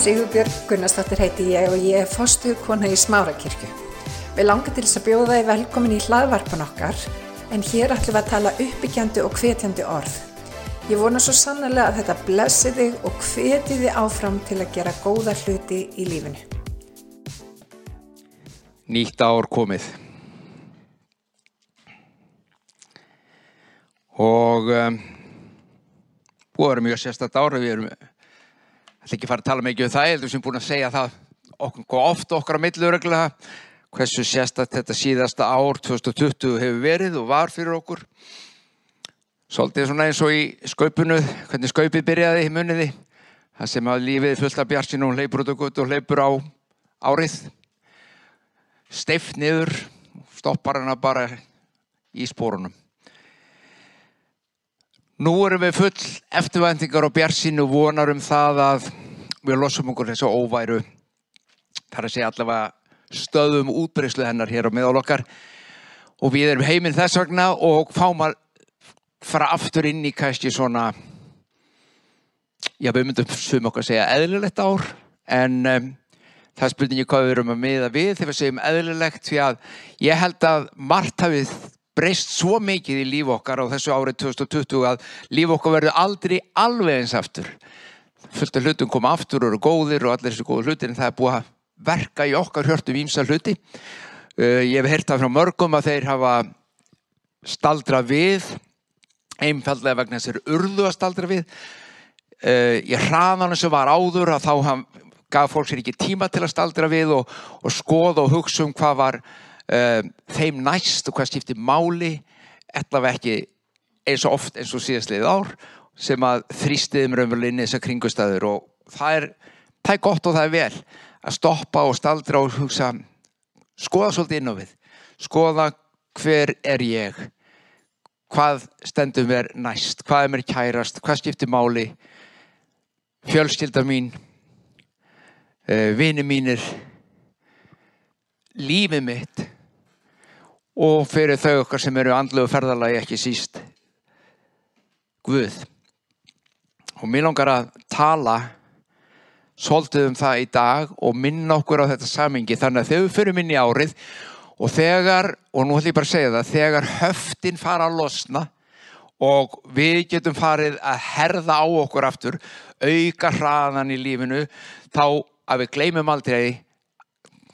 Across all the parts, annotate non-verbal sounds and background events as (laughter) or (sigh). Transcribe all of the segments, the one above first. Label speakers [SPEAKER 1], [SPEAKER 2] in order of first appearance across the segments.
[SPEAKER 1] Sigurbjörg Gunnarsdóttir heiti ég og ég er fostuðkona í Smárakirkju. Við langar til þess að bjóða þið velkomin í hlaðvarpan okkar en hér ætlum við að tala uppbyggjandi og hvetjandi orð. Ég vona svo sannlega að þetta blessi þig og hveti þið áfram til að gera góða hluti í lífinu.
[SPEAKER 2] Nýtt ár komið. Og um, búið að vera mjög sérstætt ára. Við erum, ætla ekki að fara að tala mikið um það, ég heldur sem búin að segja það okkur, hvað oft okkar á milluröglega, hversu sérstætt þetta síðasta ár 2020 hefur verið og var fyrir okkur. Svolítið svona eins og í skaupinu, hvernig skaupið byrjaði í muniði. Það sem að lífið fullt af bjarsinu og hleypur út og gutt og hleypur á árið. Steift niður, stoppar hana bara í spórunum. Nú erum við full eftirvæntingar og bjarsinu vonar um það að við losum okkur þessu óværu. Það er að segja allavega stöðum útbreyslu hennar hér á miðal okkar og við erum heiminn þess vegna og fáum að fara aftur inn í kannski svona já við myndum svum okkar að segja eðlilegt ár en um, það er spurningi hvað við erum að miða við þegar við segjum eðlilegt því að ég held að margt hafið breyst svo mikið í líf okkar á þessu árið 2020 að líf okkar verður aldrei alveg eins aftur fullt af hlutum koma aftur og eru góðir og allir þessu góðu hlutir en það er búið að verka í okkar hjörtum ímsa hluti. Uh, ég hef heyrt það frá mörgum að þeir hafa staldra við einfallega vegna þess að þeir urðu að staldra við. Uh, í hraðanum sem var áður að þá hann, gaf fólk sér ekki tíma til að staldra við og, og skoða og hugsa um hvað var uh, þeim næst og hvað skipti máli allavega ekki eins og oft eins og síðastlið ár sem að þrýstiðum raunverulega inn í þessar kringustæður og það er, það er gott og það er vel að stoppa og staldra og hugsa skoða svolítið inn á við. Skoða hver er ég? Hvað stendur mér næst, hvað er mér kærast, hvað skiptir máli, fjölskylda mín, uh, vini mínir, lífið mitt og fyrir þau okkar sem eru andluðu ferðalagi ekki síst Guð. Og mér langar að tala svolítið um það í dag og minna okkur á þetta samingi þannig að þegar við fyrir minni árið og þegar, og nú ætlum ég bara að segja það, þegar höftin fara að losna og við getum farið að herða á okkur aftur, auka hraðan í lífinu, þá að við gleymum aldrei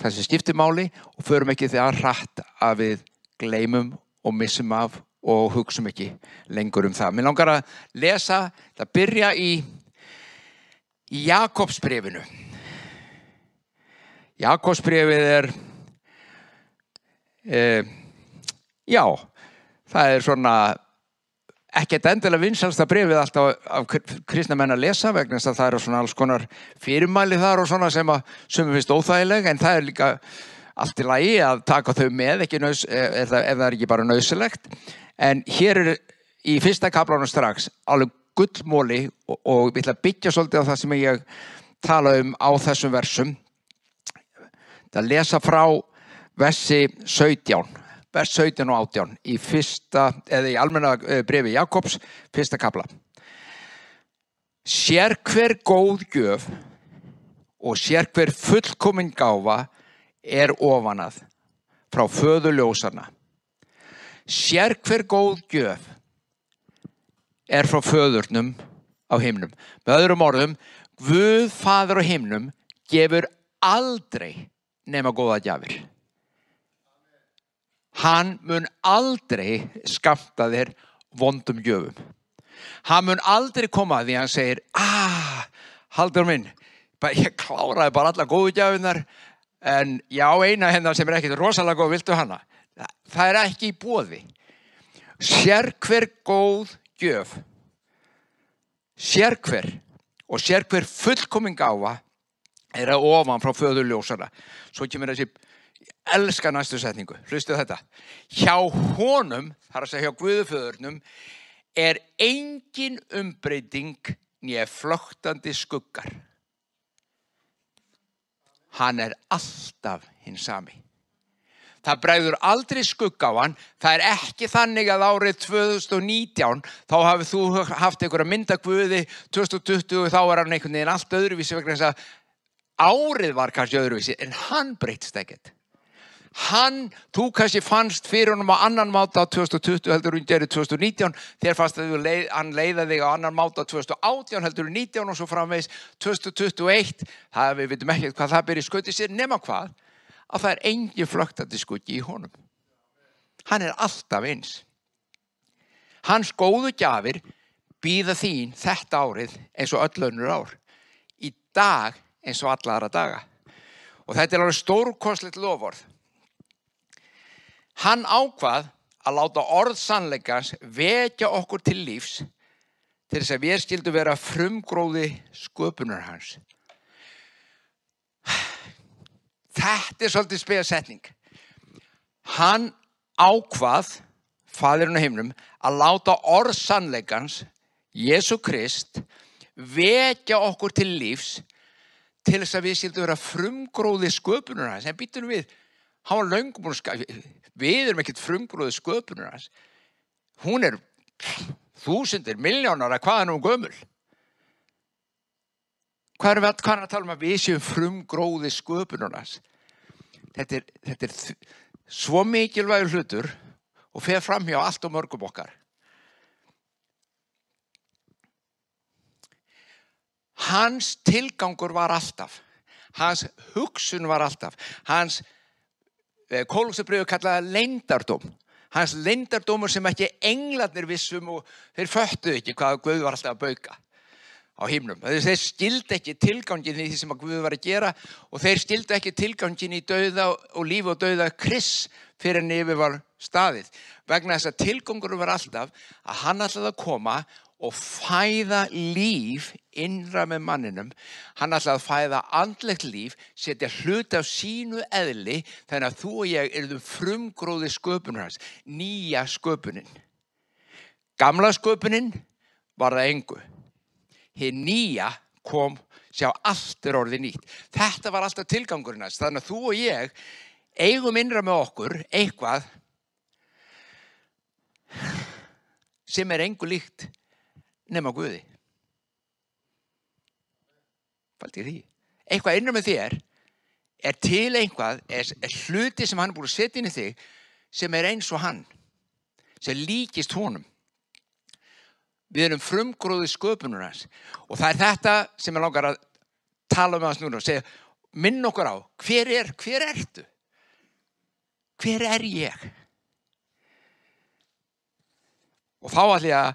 [SPEAKER 2] þessi skiptumáli og förum ekki þegar hratt að við gleymum og missum af og hugsum ekki lengur um það. Mér langar að lesa, það byrja í, í Jakobsbrefinu. Jakobsbrefið er Uh, já, það er svona ekkert endilega vinsalsta brefið alltaf af kristna menn að lesa vegna þess að það eru svona alls konar fyrirmæli þar og svona sem að sem finnst óþægileg en það er líka allt í lagi að taka þau með naus, það, ef það er ekki bara nöðsilegt en hér er í fyrsta kaplánu strax alveg gullmóli og, og við ætlum að byggja svolítið á það sem ég tala um á þessum versum það lesa frá versi 17, vers 17 og 18 í fyrsta, eða í almenna brefi Jakobs, fyrsta kapla. Sér hver góð gjöf og sér hver fullkominn gáfa er ofanað frá föðuljósarna. Sér hver góð gjöf er frá föðurnum á himnum. Með öðrum orðum, Guð, Fadur á himnum gefur aldrei nema góða gjafir hann mun aldrei skamta þér vondum gjöfum. Hann mun aldrei koma því að hann segir, ah, haldur minn, ég kláraði bara alla góðu gjöfunar, en já, eina hennar sem er ekkit rosalega góð, viltu hana? Það er ekki í bóði. Sér hver góð gjöf, sér hver og sér hver fullkoming áfa er að ofan frá föðurljósana. Svo kemur þessi elska næstu setningu, hlustu þetta hjá honum, þar að segja hjá Guðuföðurnum er engin umbreyting nýja flögtandi skuggar hann er alltaf hinn sami það bregður aldrei skugg á hann. Það er ekki þannig að árið 2019 þá hafið þú haft einhverja mynda Guði. 2020 þá er hann einhvern veginn allt öðruvísi vegna þess að árið var kannski öðruvísi en hann breytist ekkert. Hann, þú kannski fannst fyrir honum á annan máta á 2020 heldur hún gerir 2019 þér fannst að leið, hann leiða þig á annan máta á 2018 heldur hún 19 og svo framvegs 2021 það við veitum ekki hvað það byrja skutti sér nema hvað að það er engi flögtandi skutti í honum. Hann er alltaf eins. Hans góðu gjafir býða þín þetta árið eins og öll önnur ár. Í dag eins og allara daga. Og þetta er alveg stórkosleitt lofórð Hann ákvað að láta orð sannleikans vekja okkur til lífs til þess að við skildum vera frumgróði sköpunar hans. Þetta er svolítið spegasetning. Hann ákvað, fadirinn á himnum, að láta orð sannleikans, Jésu Krist, vekja okkur til lífs til þess að við skildum vera frumgróði sköpunar hans. En býtum við, hann var löngum og skafið við erum ekkert frumgrúðu sköpunur hans hún er þúsundir, miljónar að hvað er nú gömul hvað er við að, að tala um að við séum frumgróði sköpunur hans þetta er, þetta er svo mikilvægur hlutur og fer fram hjá allt og mörgum okkar hans tilgangur var alltaf hans hugsun var alltaf hans Eh, Kólúsabriðu kallaða leindardóm. Hans leindardómur sem ekki englarnir vissum og þeir föttu ekki hvað Guð var alltaf að bauka á himnum. Þeir stildi ekki tilgangin í því sem Guð var að gera og þeir stildi ekki tilgangin í dauða og lífi og dauða Kris fyrir en yfir var staðið. Vegna þess að tilgangur var alltaf að hann alltaf að koma og fæða líf innra með manninum. Hann ætlaði að fæða andlegt líf, setja hlut af sínu eðli þannig að þú og ég erum frumgróði sköpunur hans, nýja sköpunin. Gamla sköpunin var það engu. Hér nýja kom, sjá allt er orðið nýtt. Þetta var alltaf tilgangurinn hans, þannig að þú og ég eigum innra með okkur eitthvað sem er engu líkt nema Guði. Faldi því. Eitthvað innum með þér er til einhvað, er, er hluti sem hann er búin að setja inn í þig sem er eins og hann, sem líkist honum. Við erum frumgróði sköpunur hans og það er þetta sem ég langar að tala um hans núna og segja, minn okkur á, hver er, hver ertu? Hver er ég? Og þá ætlum ég að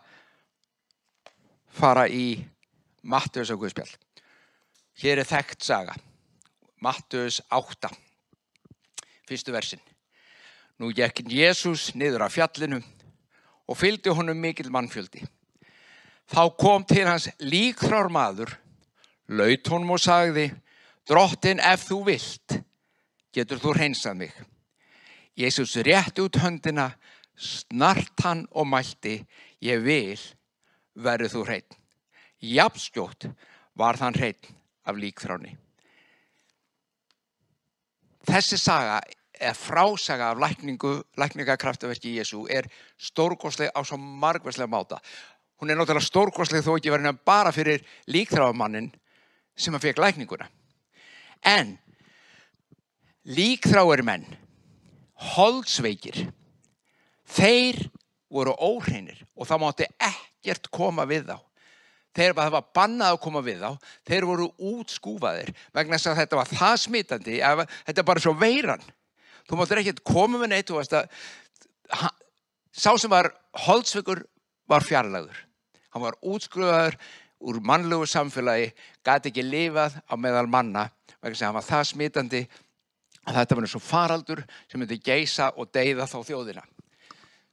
[SPEAKER 2] fara í Mattius og Guðspjall. Hér er þekkt saga. Mattius 8, fyrstu versin. Nú gekk Jésús niður af fjallinu og fylgdi honum mikil mannfjöldi. Þá kom til hans líkþrár maður, laut honum og sagði, drottin ef þú vilt, getur þú hreinsað mig. Jésús rétt út höndina, snart hann og mælti, ég vil verður þú hreitn. Japskjótt var þann hreitn af líkþráni. Þessi saga, eða frásaga af lækningakraftaverki Jésu er stórgóðsleg á svo margverslega máta. Hún er náttúrulega stórgóðsleg þó ekki verið bara fyrir líkþráamannin sem að fekk lækninguna. En líkþráir menn, holdsveikir, þeir voru óhreinir og það mátti ekkert koma við þá. Þeir það var bannað að koma við þá, þeir voru útskúfaðir vegna þess að þetta var það smitandi, að, þetta er bara svo veiran. Þú máttur ekkert koma með neitt, þú veist að sá sem var holdsveikur var fjarlagður. Hann var útskúfaður úr mannlegu samfélagi, gæti ekki lifað á meðal manna vegna að hann var það smitandi að þetta var eins og faraldur sem myndi geisa og deyða þá þjóðina.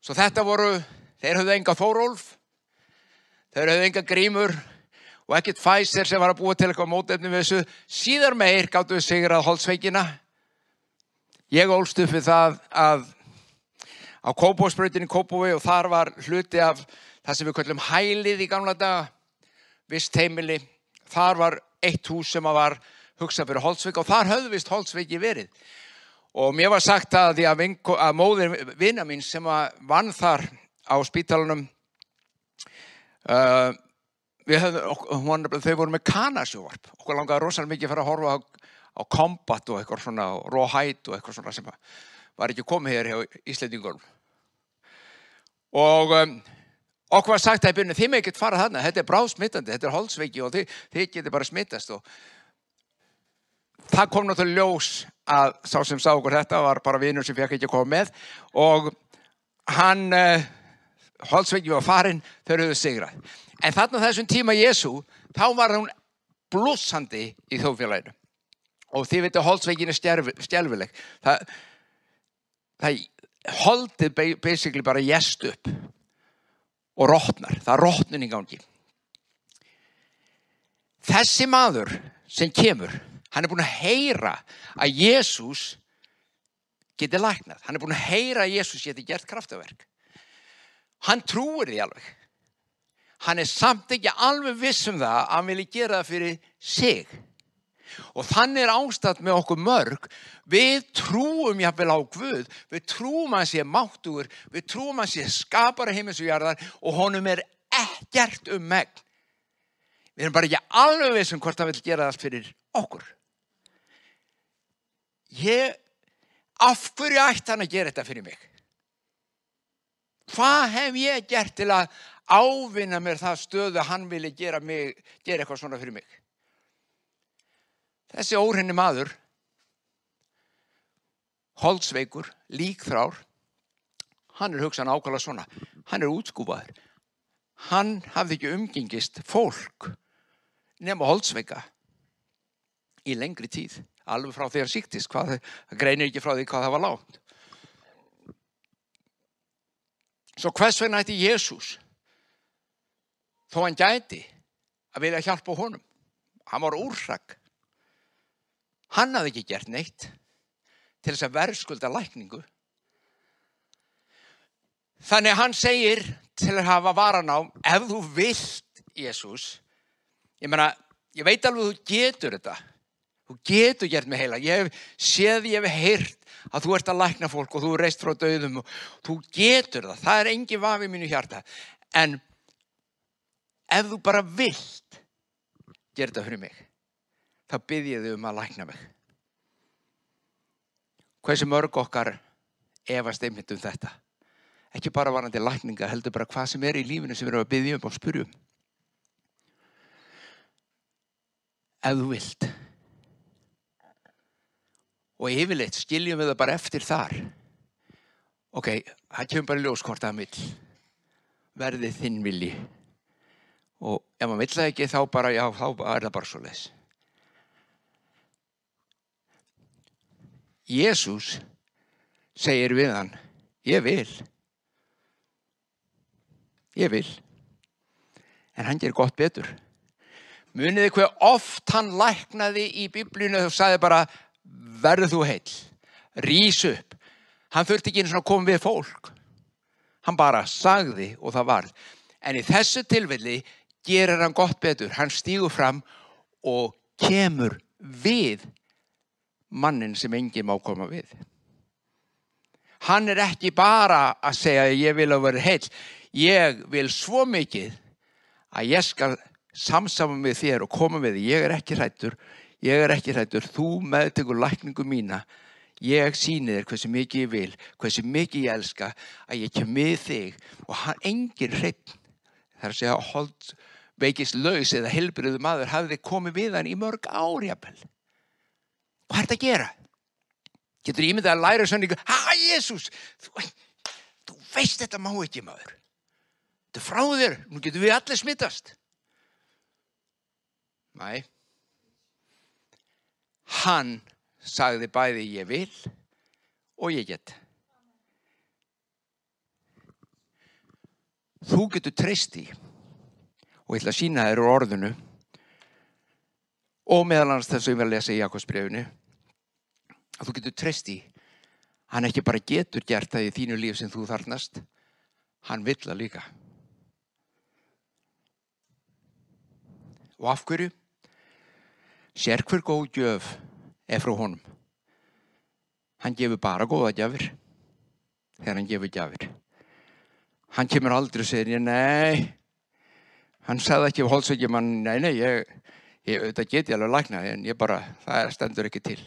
[SPEAKER 2] Svo þetta voru, þeir höfðu enga þórólf Þeir höfðu enga grímur og ekkert Pfizer sem var að búa til eitthvað mótefni við þessu. Síðar meir gáttu við sigur að holdsveikina. Ég ólst upp við það að á Kópósbröytinni Kópói og þar var hluti af það sem við kallum hælið í gamla daga, vist heimili. Þar var eitt hús sem var hugsað fyrir holdsveik og þar höfðu vist holdsveiki verið. Og mér var sagt að, að, að móðir vinna mín sem vann þar á spítalunum Uh, höfum, hún, þau voru með kanasjóvarp okkur langaði rosalega mikið fara að horfa á á kombat og eitthvað svona, rawhide og eitthvað svona sem var ekki komið hér hjá Íslandingunum. Og um, okkur var sagt að þið með ekkert fara þarna, þetta er bráðsmittandi, þetta er holdsveiki og þið, þið getur bara smittast. Og það kom náttúrulega ljós að sá sem sá okkur þetta var bara vinnur sem fekk ekki að koma með og hann, uh, holdsveiki var farin, þau eruðu sigrað. En þarna þessum tíma Jésu, þá var hún blúsandi í þjóðfélaginu. Og þið veitu, holdsveikin er stjálfileg. Það, það holdið basically bara jæst upp og rótnar. Það er rótnun í gangi. Þessi maður sem kemur, hann er búin að heyra að Jésús geti læknað. Hann er búin að heyra að Jésús geti gert kraftaverk. Hann trúir því alveg. Hann er samt ekki alveg viss um það að hann vilja gera það fyrir sig. Og þannig er ástætt með okkur mörg. Við trúum jáfnvel á Guð, við trúum að sé máttugur, við trúum að sé skapara heimins og jarðar og honum er ekkert um megn. Við erum bara ekki alveg vissum hvort hann vil gera allt fyrir okkur. Ég, af hverju ætti hann að gera þetta fyrir mig? Hvað hef ég gert til að ávinna mér það stöðu að hann vilja gera, mig, gera eitthvað svona fyrir mig? Þessi óhrinni maður, holdsveikur, líkþrár, hann er hugsað nákvæmlega svona. Hann er útskúpaður. Hann hafði ekki umgengist fólk nema holdsveika í lengri tíð. Alveg frá því að síktist, það greinir ekki frá því hvað það var lágt. Svo hvers vegna ætti Jésús þó hann gæti að vilja hjálpa honum? Hann var úrsak. Hann hafði ekki gert neitt til þess að verðskulda lækningu. Þannig að hann segir til að hafa varan á, ef þú vilt, Jésús, ég ég veit alveg þú getur þetta. Þú getur gert mig heila. Ég hef séð, ég hef heyrt að þú ert að lækna fólk og þú reist frá döðum og þú getur það. Það er engi vafi mínu hjarta. En ef þú bara vilt gera þetta fyrir mig, þá þau um að lækna mig. Hversu mörg okkar efast einmitt um þetta? Ekki bara varandi lækninga, heldur bara hvað sem er í lífinu sem við erum að byggja um og spurjum. Ef þú vilt. Og yfirleitt skiljum við það bara eftir þar. Ok, það kemur bara ljós hvort það vil. Verði þinn vilji. Og ef maður vill það ekki þá bara, já, þá er það bara svo les. Jésús segir við hann, ég vil. Ég vil. En hann ger gott betur. Muniði hver oft hann læknaði í biblíunu og sagði bara, verðu þú heil, rís upp. Hann þurfti ekki einu svona að koma við fólk. Hann bara sagði og það varð. En í þessu tilfelli gerir hann gott betur. Hann stígur fram og kemur við mannin sem enginn má koma við. Hann er ekki bara að segja ég vil að vera heil. Ég vil svo mikið að ég skal samsama með þér og koma með þér. Ég er ekki hrættur, ég er ekki hrættur. Þú meðtekur lækningu mína. Ég síni þér hversu mikið ég vil, hversu mikið ég elska að ég kem með þig og hann engin hreitt. Það er að segja hold veikist laus eða helbriðu maður hafði komið við hann í mörg árjapel. Hvað er þetta að gera? Getur ímyndið að læra svona ykkur, ha, Jésús, þú, þú veist þetta má ekki maður. Þetta er frá þér, nú getur við allir smittast. Næ. Hann sagði bæði ég vil og ég get. Þú getur treyst í og ég ætla að sína þér úr orðinu og meðal annars þess að ég vil lesa í Jakobsbrefinu að þú getur treyst í hann ekki bara getur gert það í þínu líf sem þú þarnast hann vill að líka. Og af hverju? Sér hver góð gjöf er frá honum. Hann gefur bara góða gjafir þegar hann gefur gjafir. Hann kemur aldrei og segir nei. Hann sagði ekki á holsveikjumann nei nei ég Ég, þetta get ég alveg lækna en ég bara, það stendur ekki til.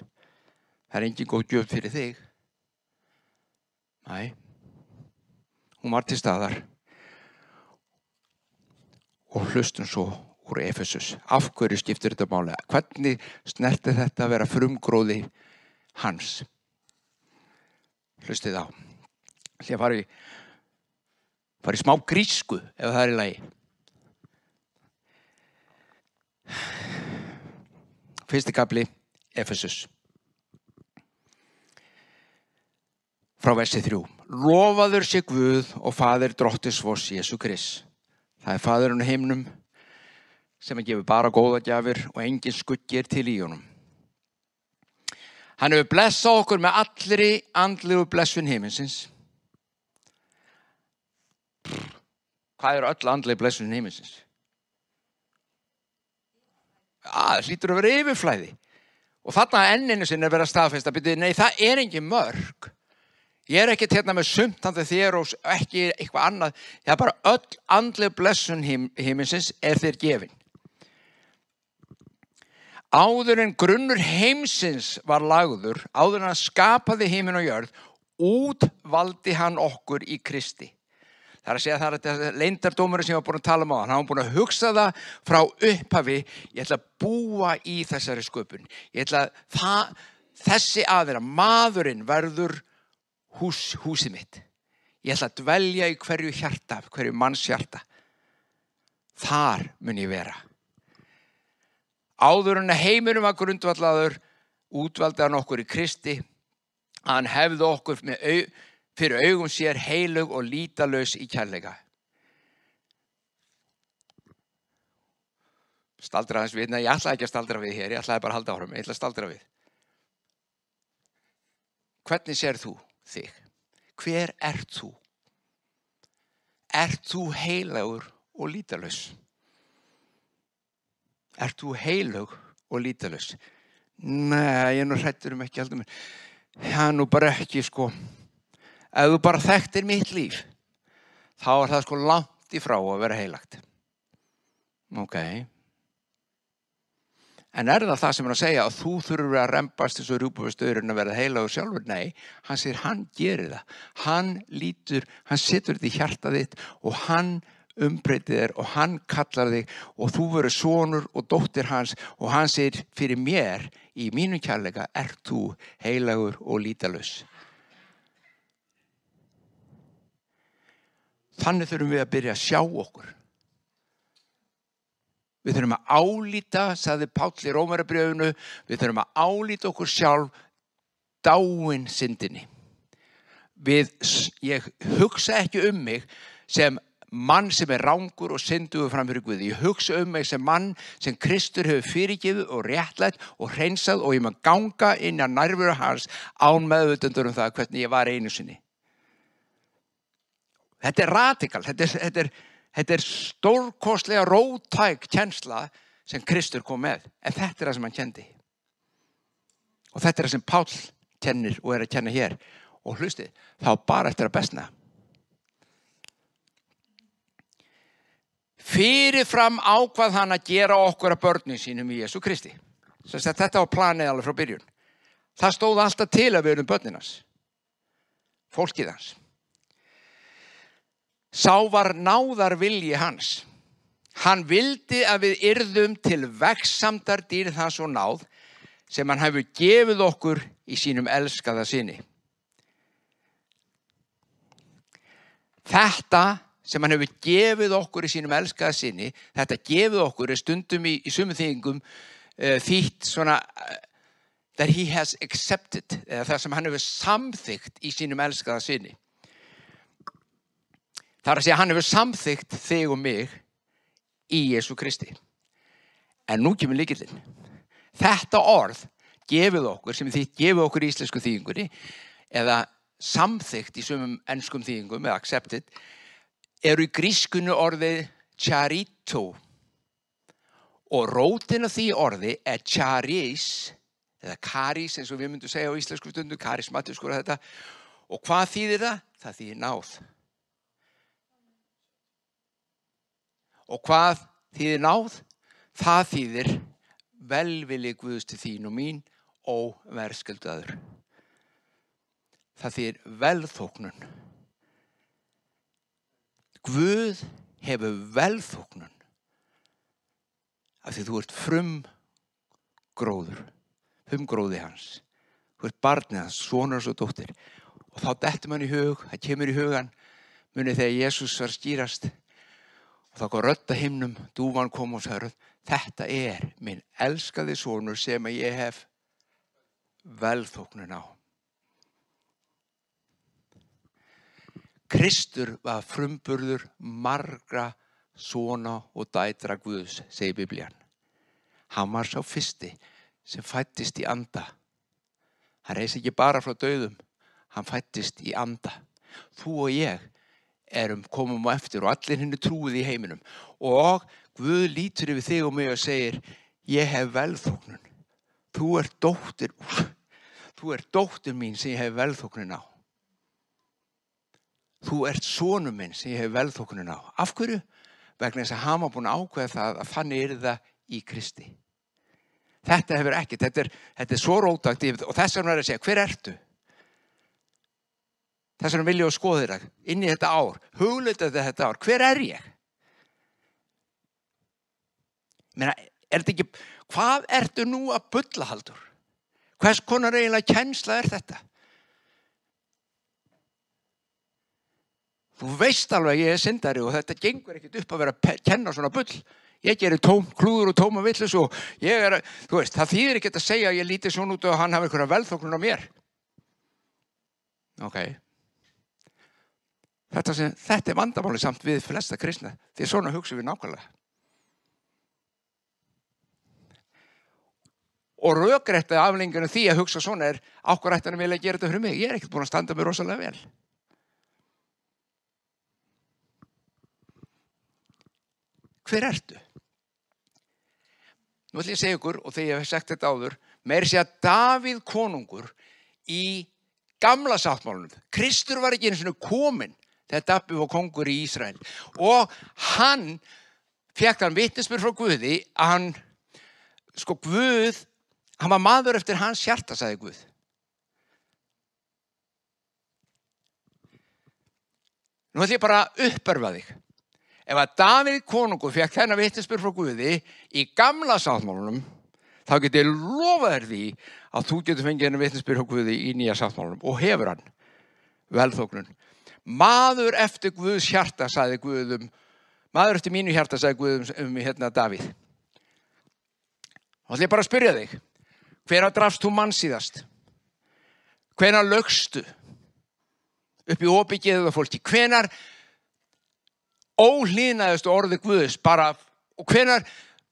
[SPEAKER 2] Það er engin góð gjöf fyrir þig. Næ, hún var til staðar og hlustum svo úr Efesus. Af hverju skiptir þetta máli? Hvernig snerti þetta að vera frumgróði hans? Hlustið á. Því að fara í smá grísku ef það er í lagi. Fyrsti kapli, Efesus. Frá versi þrjú. Lofaður sé Guð og fadir drottis vors Jésu Krist. Það er fadurinn heimnum sem að gefa bara góða gjafir og engin skuggir til í honum. Hann hefur blessað okkur með allri andlegu blessun heiminsins. Hvað eru öll andlegu blessun heiminsins? Það hlýtur að vera yfirflæði. Og þarna enninu sinni er verið að staðfesta, byrju, nei það er engin mörg. Ég er ekkert hérna með sumtandi þér og ekki eitthvað annað. Það er bara öll andleg blessun heiminsins er þér gefin. Áður en grunnur heimsins var lagður, áður en hann skapaði heiminn og jörð, útvaldi hann okkur í Kristi. Það er að segja að það er leindardómurinn sem ég var búin að tala um á hann. Hann var búin að hugsa það frá upphafi. Ég ætla að búa í þessari sköpun. Ætla að það, þessi aðeira, maðurinn verður hús, húsið mitt. Ég ætla að dvelja í hverju hjarta, hverju manns hjarta. Þar mun ég vera. Áður en að heiminum var grundvallaður, útvaldi hann okkur í Kristi. Hann hefði okkur auð fyrir augum sér heilug og lítalös í kærleika. Staldra hans við, nei ég ætlaði ekki að staldra við hér, ég ætlaði bara að halda árum, ég ætlaði að staldra við. Hvernig sér þú þig? Hver ert þú? Ert þú heilagur og lítalös? Ert þú heilug og lítalös? Nei, ég nú hrættur um ekki aldrei mér. Já, nú bara ekki sko ef þú bara þekktir mitt líf þá er það sko langt í frá að vera heilagt ok en er það það sem að segja að þú þurfur að rempast þessu rúbúfustöðurinn að vera heilagur sjálfur? Nei, hann sér hann gerir það. Hann lítur, hann setur þetta í hjarta þitt og hann umbreytið þér og hann kallar þig og þú verður sonur og dóttir hans og hann sér fyrir mér í mínu kærleika er þú heilagur og lítalus Þannig þurfum við að byrja að sjá okkur. Við þurfum að álýta, saði Páll í Rómarabrjöfunu, við þurfum að álýta okkur sjálf dáin syndinni. Við, ég hugsa ekki um mig sem mann sem er rángur og synduðu fram fyrir Guði. Ég hugsa um mig sem mann sem Kristur hefur fyrirgifið og réttlætt og hreinsað og ég maður ganga inn á nærveru hans án meðvöldandur um það hvernig ég var einu sinni. Þetta er radikal, þetta er, þetta er, þetta er stórkostlega rótæk kjensla sem Kristur kom með. En þetta er það sem hann kendi. Og þetta er það sem Pál kennir og er að kenna hér. Og hlusti, þá bara eftir að bestna. Fyrirfram ákvað hann að gera okkur að börnum sínum í Jésu Kristi. Þetta var planið alveg frá byrjun. Það stóð alltaf til að við erum börninans. Fólkið hans. Sá var náðar vilji hans. Hann vildi að við yrðum til veksamdar dýrð hans og náð sem hann hefur gefið okkur í sínum elskaða sinni. Þetta sem hann hefur gefið okkur í sínum elskaða sinni, þetta gefið okkur stundum í, í sumu þingum uh, þýtt svona uh, that he has accepted, eða það sem hann hefur samþygt í sínum elskaða sinni. Það er að segja hann hefur samþygt þig og mig í Jésu Kristi. En nú kemur líkillin. Þetta orð gefið okkur, sem því gefið okkur í íslensku þýðingunni, eða samþygt í sumum ennskum þýðingum, eða accepted, eru í grískunni orðið charito. Og rótin af því orði er charis, eða karis eins og við myndum segja á íslensku stundu, karismatiskur þetta. Og hvað þýðir það? Það þýðir náð. Og hvað þýðir náð? Það þýðir velvili Guðs til þín og mín óversköldaður. Það þýr velþóknun. Guð hefur velþóknun af því þú ert frum gróður, frum gróði hans. Þú ert barnið hans, sonur og dóttir. Og þá dettur mann í hug, það kemur í hugan, munið þegar Jésús var skýrast og þá kom rötta himnum, dúvan kom og sagði, þetta er minn elskaði sonur sem að ég hef velþóknun á. Kristur var frumburður margra svona og dætra Guðs, segir biblían. Hann var sá fyrsti sem fættist í anda. Hann reysi ekki bara frá döðum, hann fættist í anda. Þú og ég erum komum á eftir og allir henni trúið í heiminum. Og Guð lítur yfir þig og mig og segir, ég hef velþóknun. Þú ert dóttir, þú ert dóttir mín sem ég hef velþóknun á. Þú ert sónum minn sem ég hef velþóknun á. Af hverju? Vegna þess að var búin að ákveða það að þannig er það í Kristi. Þetta hefur ekkert, þetta er, þetta er svo rótagt og þess vegna er að segja, hver ertu? Þess vegna vil ég að skoða þér inn í þetta ár, hugleita þetta ár, hver er ég? Meina, er þetta ekki, hvað ertu nú að bylla haldur? Hvers konar eiginlega kjensla er þetta? Þú veist alveg að ég er syndari og þetta gengur ekkert upp að vera að kenna svona bull. Ég gerir tóm, klúður og tóma villis og ég er, þú veist, það þýðir ekkert að segja að ég líti svona út og hann hafi einhverja velþóknun á mér. Ok. Þetta, sem, þetta er vandamáli samt við flesta kristna. Því svona hugsa við nákvæmlega. Og raugrættið aflengjana því að hugsa svona er ákvar ættan að vilja gera þetta fyrir mig. Ég er ekkert búin að standa mér rosalega vel. hver ertu? Nú ætlum ég að segja ykkur, og þegar ég hef sagt þetta áður, með er sé að Davíð konungur í gamla sáttmálunum, Kristur var ekki eins og komin þegar Davíð var kongur í Ísrael og hann fekk hann vitnesmur frá Guði að hann, sko Guð, hann var maður eftir hans hjarta, sagði Guð. Nú ætlum ég bara að uppörfa þig ef að Davíð konungur fekk þennan vittinsbyrg frá Guði í gamla sáttmálunum þá getur ég lofa þér því að þú getur fengið þennan vittinsbyrg frá Guði í nýja sáttmálunum og hefur hann velþóknun. Maður eftir Guðs hjarta sagði Guðum, maður eftir mínu hjarta sagði Guðum um hérna Davíð. Þá ætlum ég bara að spyrja þig, hvena drafst þú mann síðast? Hvena lögstu upp í óbyggjiðuða fólki? Hvenar óhlýnaðist orði Guðs bara, og hvenar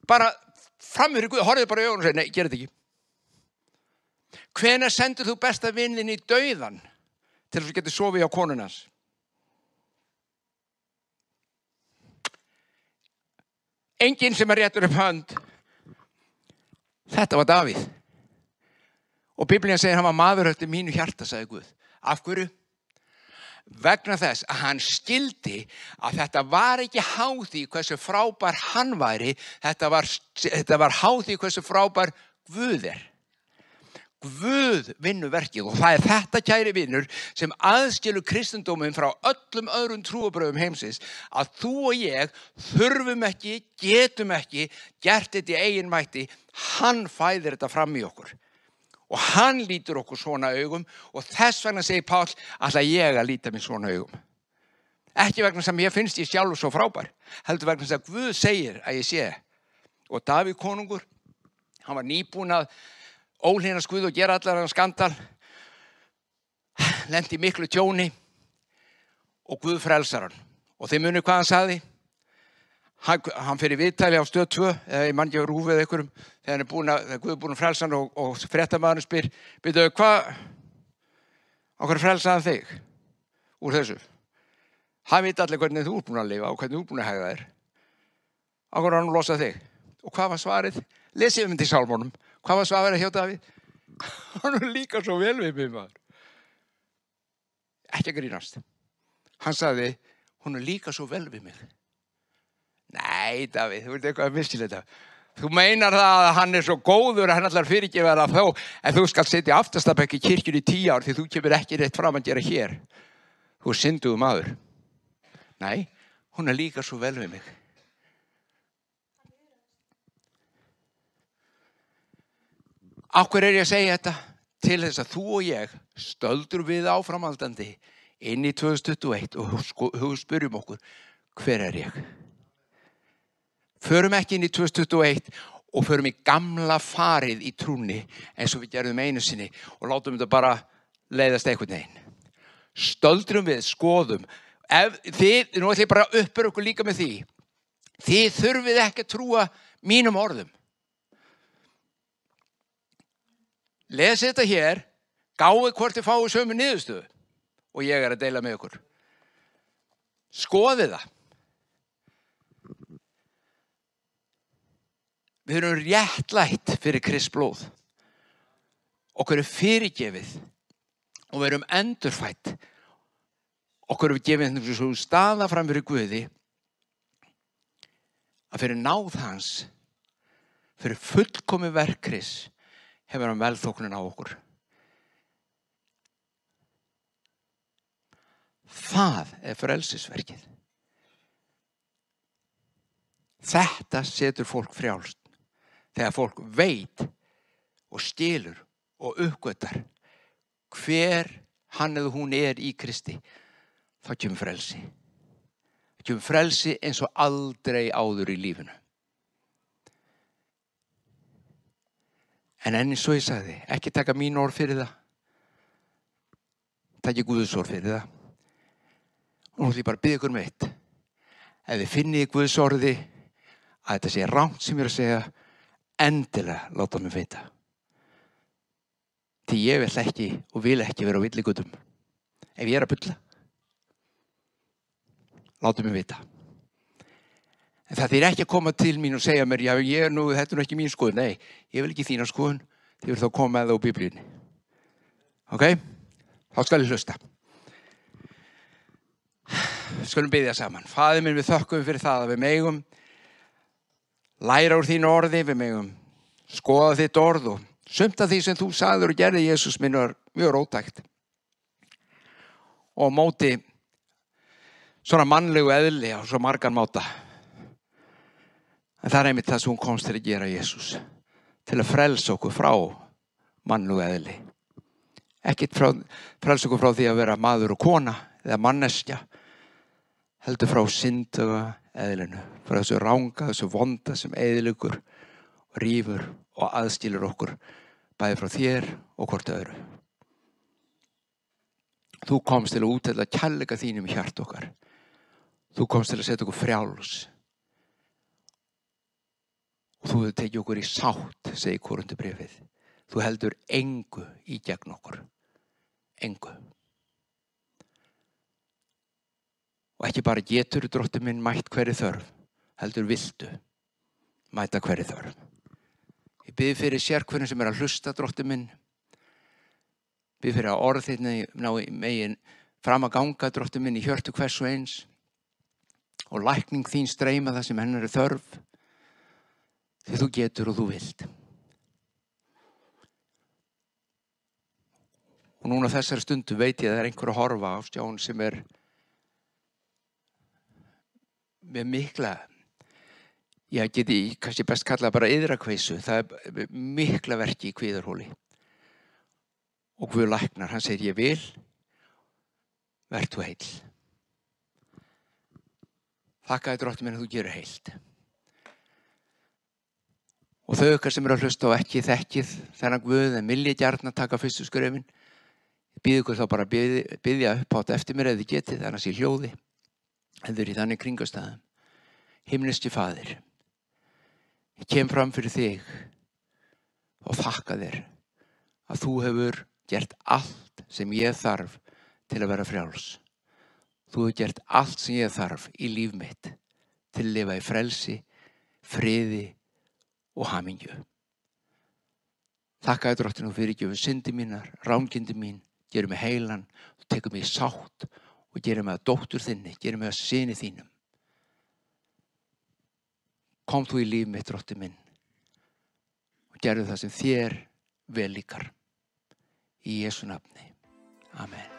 [SPEAKER 2] bara framur í Guð, horfið bara í ögun og segja, nei, gera þetta ekki. Hvenar sendur þú besta vinnin í dauðan til þess að geta sofið á konunans? Enginn sem er réttur upp hönd. Þetta var Davíð. Og Biblíðan segir hann var maður eftir mínu hjarta, sagði Guð. Af hverju? vegna þess að hann skildi að þetta var ekki háði hversu frábær hann væri, þetta var, þetta var háði hversu frábær Guð er. Guð vinnu verkið og það er þetta kæri vinnur sem aðskilu kristendóminn frá öllum öðrum trúabröðum heimsins að þú og ég þurfum ekki, getum ekki, gert þetta í eigin mætti, hann fæðir þetta fram í okkur og hann lítur okkur svona augum og þess vegna segir Pál alltaf ég að líta mér svona augum. Ekki vegna sem ég finnst ég sjálf svo frábær, heldur vegna sem Guð segir að ég sé. Og Davík konungur, hann var nýbúin að ólina skuð og gera allar hann skandal, lendi miklu tjóni og Guð frelsar hann. Og þeim munir hvað hann saði, hann, hann fyrir viðtæli á stöð 2 eða ég mann ekki að rúfið einhverjum þegar að, þegar Guð er búin að frelsa hann og, og frettamæðurinn spyr, byrjuðu hvað okkur frelsaði þig úr þessu? Hann veit allir hvernig þú er búin að lifa og hvernig þú er búin að hegða þér. Okkur hann losað þig? Og hvað var svarið? lesið um þetta í sálmónum hvað var svarið hjá Davíð? (laughs) hann er líka svo vel við mig maður ekki að grínast hann sagði, hún er líka svo vel við mig Nei, Davíð, þú ert eitthvað að miskileita. Þú meinar það að hann er svo góður að hann allar fyrirgefa það þó, en þú skal setja aftastabæk í kirkjur í tíu ár því þú kemur ekki rétt fram að gera hér. Þú er synduðu maður. Nei, hún er líka svo vel við mig. Akkur er ég að segja þetta? Til þess að þú og ég stöldur við áframaldandi inn í 2021 og þú spyrjum okkur, hver er ég? Förum ekki inn í 2021 og förum í gamla farið í trúni eins og við gerðum einu sinni og látum þetta bara leiðast einhvern veginn. Stöldrum við, skoðum. Ef þið, nú ætlum ég bara að uppur okkur líka með því. Þið þurfið ekki að trúa mínum orðum. Lesi þetta hér, gáðu hvort þið fáið sömu niðurstöðu og ég er að deila með okkur. Skoði það. Við erum réttlætt fyrir Krist blóð. Okkur er fyrirgefið og við erum endurfætt. Okkur er gefið þessu staða fram fyrir Guði að fyrir náð hans, fyrir fullkomi verkris hefur hann velþóknun á okkur. Það er frelsisverkið. Þetta setur fólk frjálst þegar fólk veit og stilur og uppgötar hver hann eða hún er í Kristi þá kemur frelsi þá kemur frelsi eins og aldrei áður í lífinu en enn eins og ég sagði ekki taka mín orð fyrir það takk ég Guðs orð fyrir það og nú ætlum ég bara að byggja ykkur með um eitt ef þið finnið Guðs orði að þetta sé rámt sem ég er að segja endilega láta mig feita. Því ég vil ekki og vil ekki vera á villigutum. Ef ég er að bylla, láta mig vita. En það er ekki að koma til mín og segja mér, já ég er nú, þetta er nú ekki mín skoðun. Nei, ég vil ekki þína skoðun, þið vil þá koma með það á biblíunni. Ok? Þá skal ég hlusta. Skulum byggja saman. Fæði minn við þökkum fyrir það að við megum læra úr þínu orði, við megum skoða þitt orð og sömta því sem þú sagður og gerði Jésús minn var mjög rótækt og móti svona mannlegu eðli á svo margan máta en það er einmitt það sem hún komst til að gera Jésús til að frelsa okkur frá mannlegu eðli ekkit frelsa okkur frá því að vera maður og kona eða manneskja heldur frá synduga eðlinu, frá þessu ránga, þessu vonda sem eðlugur rýfur og aðskilur okkur bæði frá þér og hvort öðru. Þú komst til að útælla kjallega þínum hjart okkar. Þú komst til að setja okkur frjáls. Og þú hefur tekið okkur í sátt, segi korundu brefið. Þú heldur engu í gegn okkur. Engu. Og ekki bara getur dróttu minn mætt hverju þörf, heldur vildu mæta hverju þörf. Ég byrði fyrir sérkvörnum sem er að hlusta dróttu minn, byrði fyrir að orð þérna ná megin fram að ganga dróttu minn í hjörtu hversu eins og lækning þín streyma það sem hennar er þörf því þú getur og þú vild. Og núna þessari stundu veit ég að það er einhver að horfa á stjón sem er með mikla ég geti kannski best kalla bara yðrakveisu, það er mikla verki í kvíðarhóli. Og Guð læknar, hann segir ég vil verð þú heil þakkaði dróttum en þú gerur heilt og þau okkar sem eru að hlusta og ekki þekkið þennan Guð en vilja gjarn að taka fyrstu skröfin býðu ykkur þá bara að byggja upp átt eftir mér eða þið getið þannig að sé hljóði eru í þannig kringastæðum. Himniski fadir, ég kem fram fyrir þig og þakka þér að þú hefur gert allt sem ég þarf til að vera frjáls. Þú hefur gert allt sem ég þarf í líf mitt til að lifa í frelsi, friði og hamingju. Þakka þér dróttinu fyrir ekki um syndi mínar, rángindi mín, gerum mig heilan og tekum mig sátt og gerum mig að dóttur þinni, gerum mig að syni þínum. Kom þú í líf mitt, drótti minn, gerðu það sem þér vel líkar. Í Jésu nafni. Amen.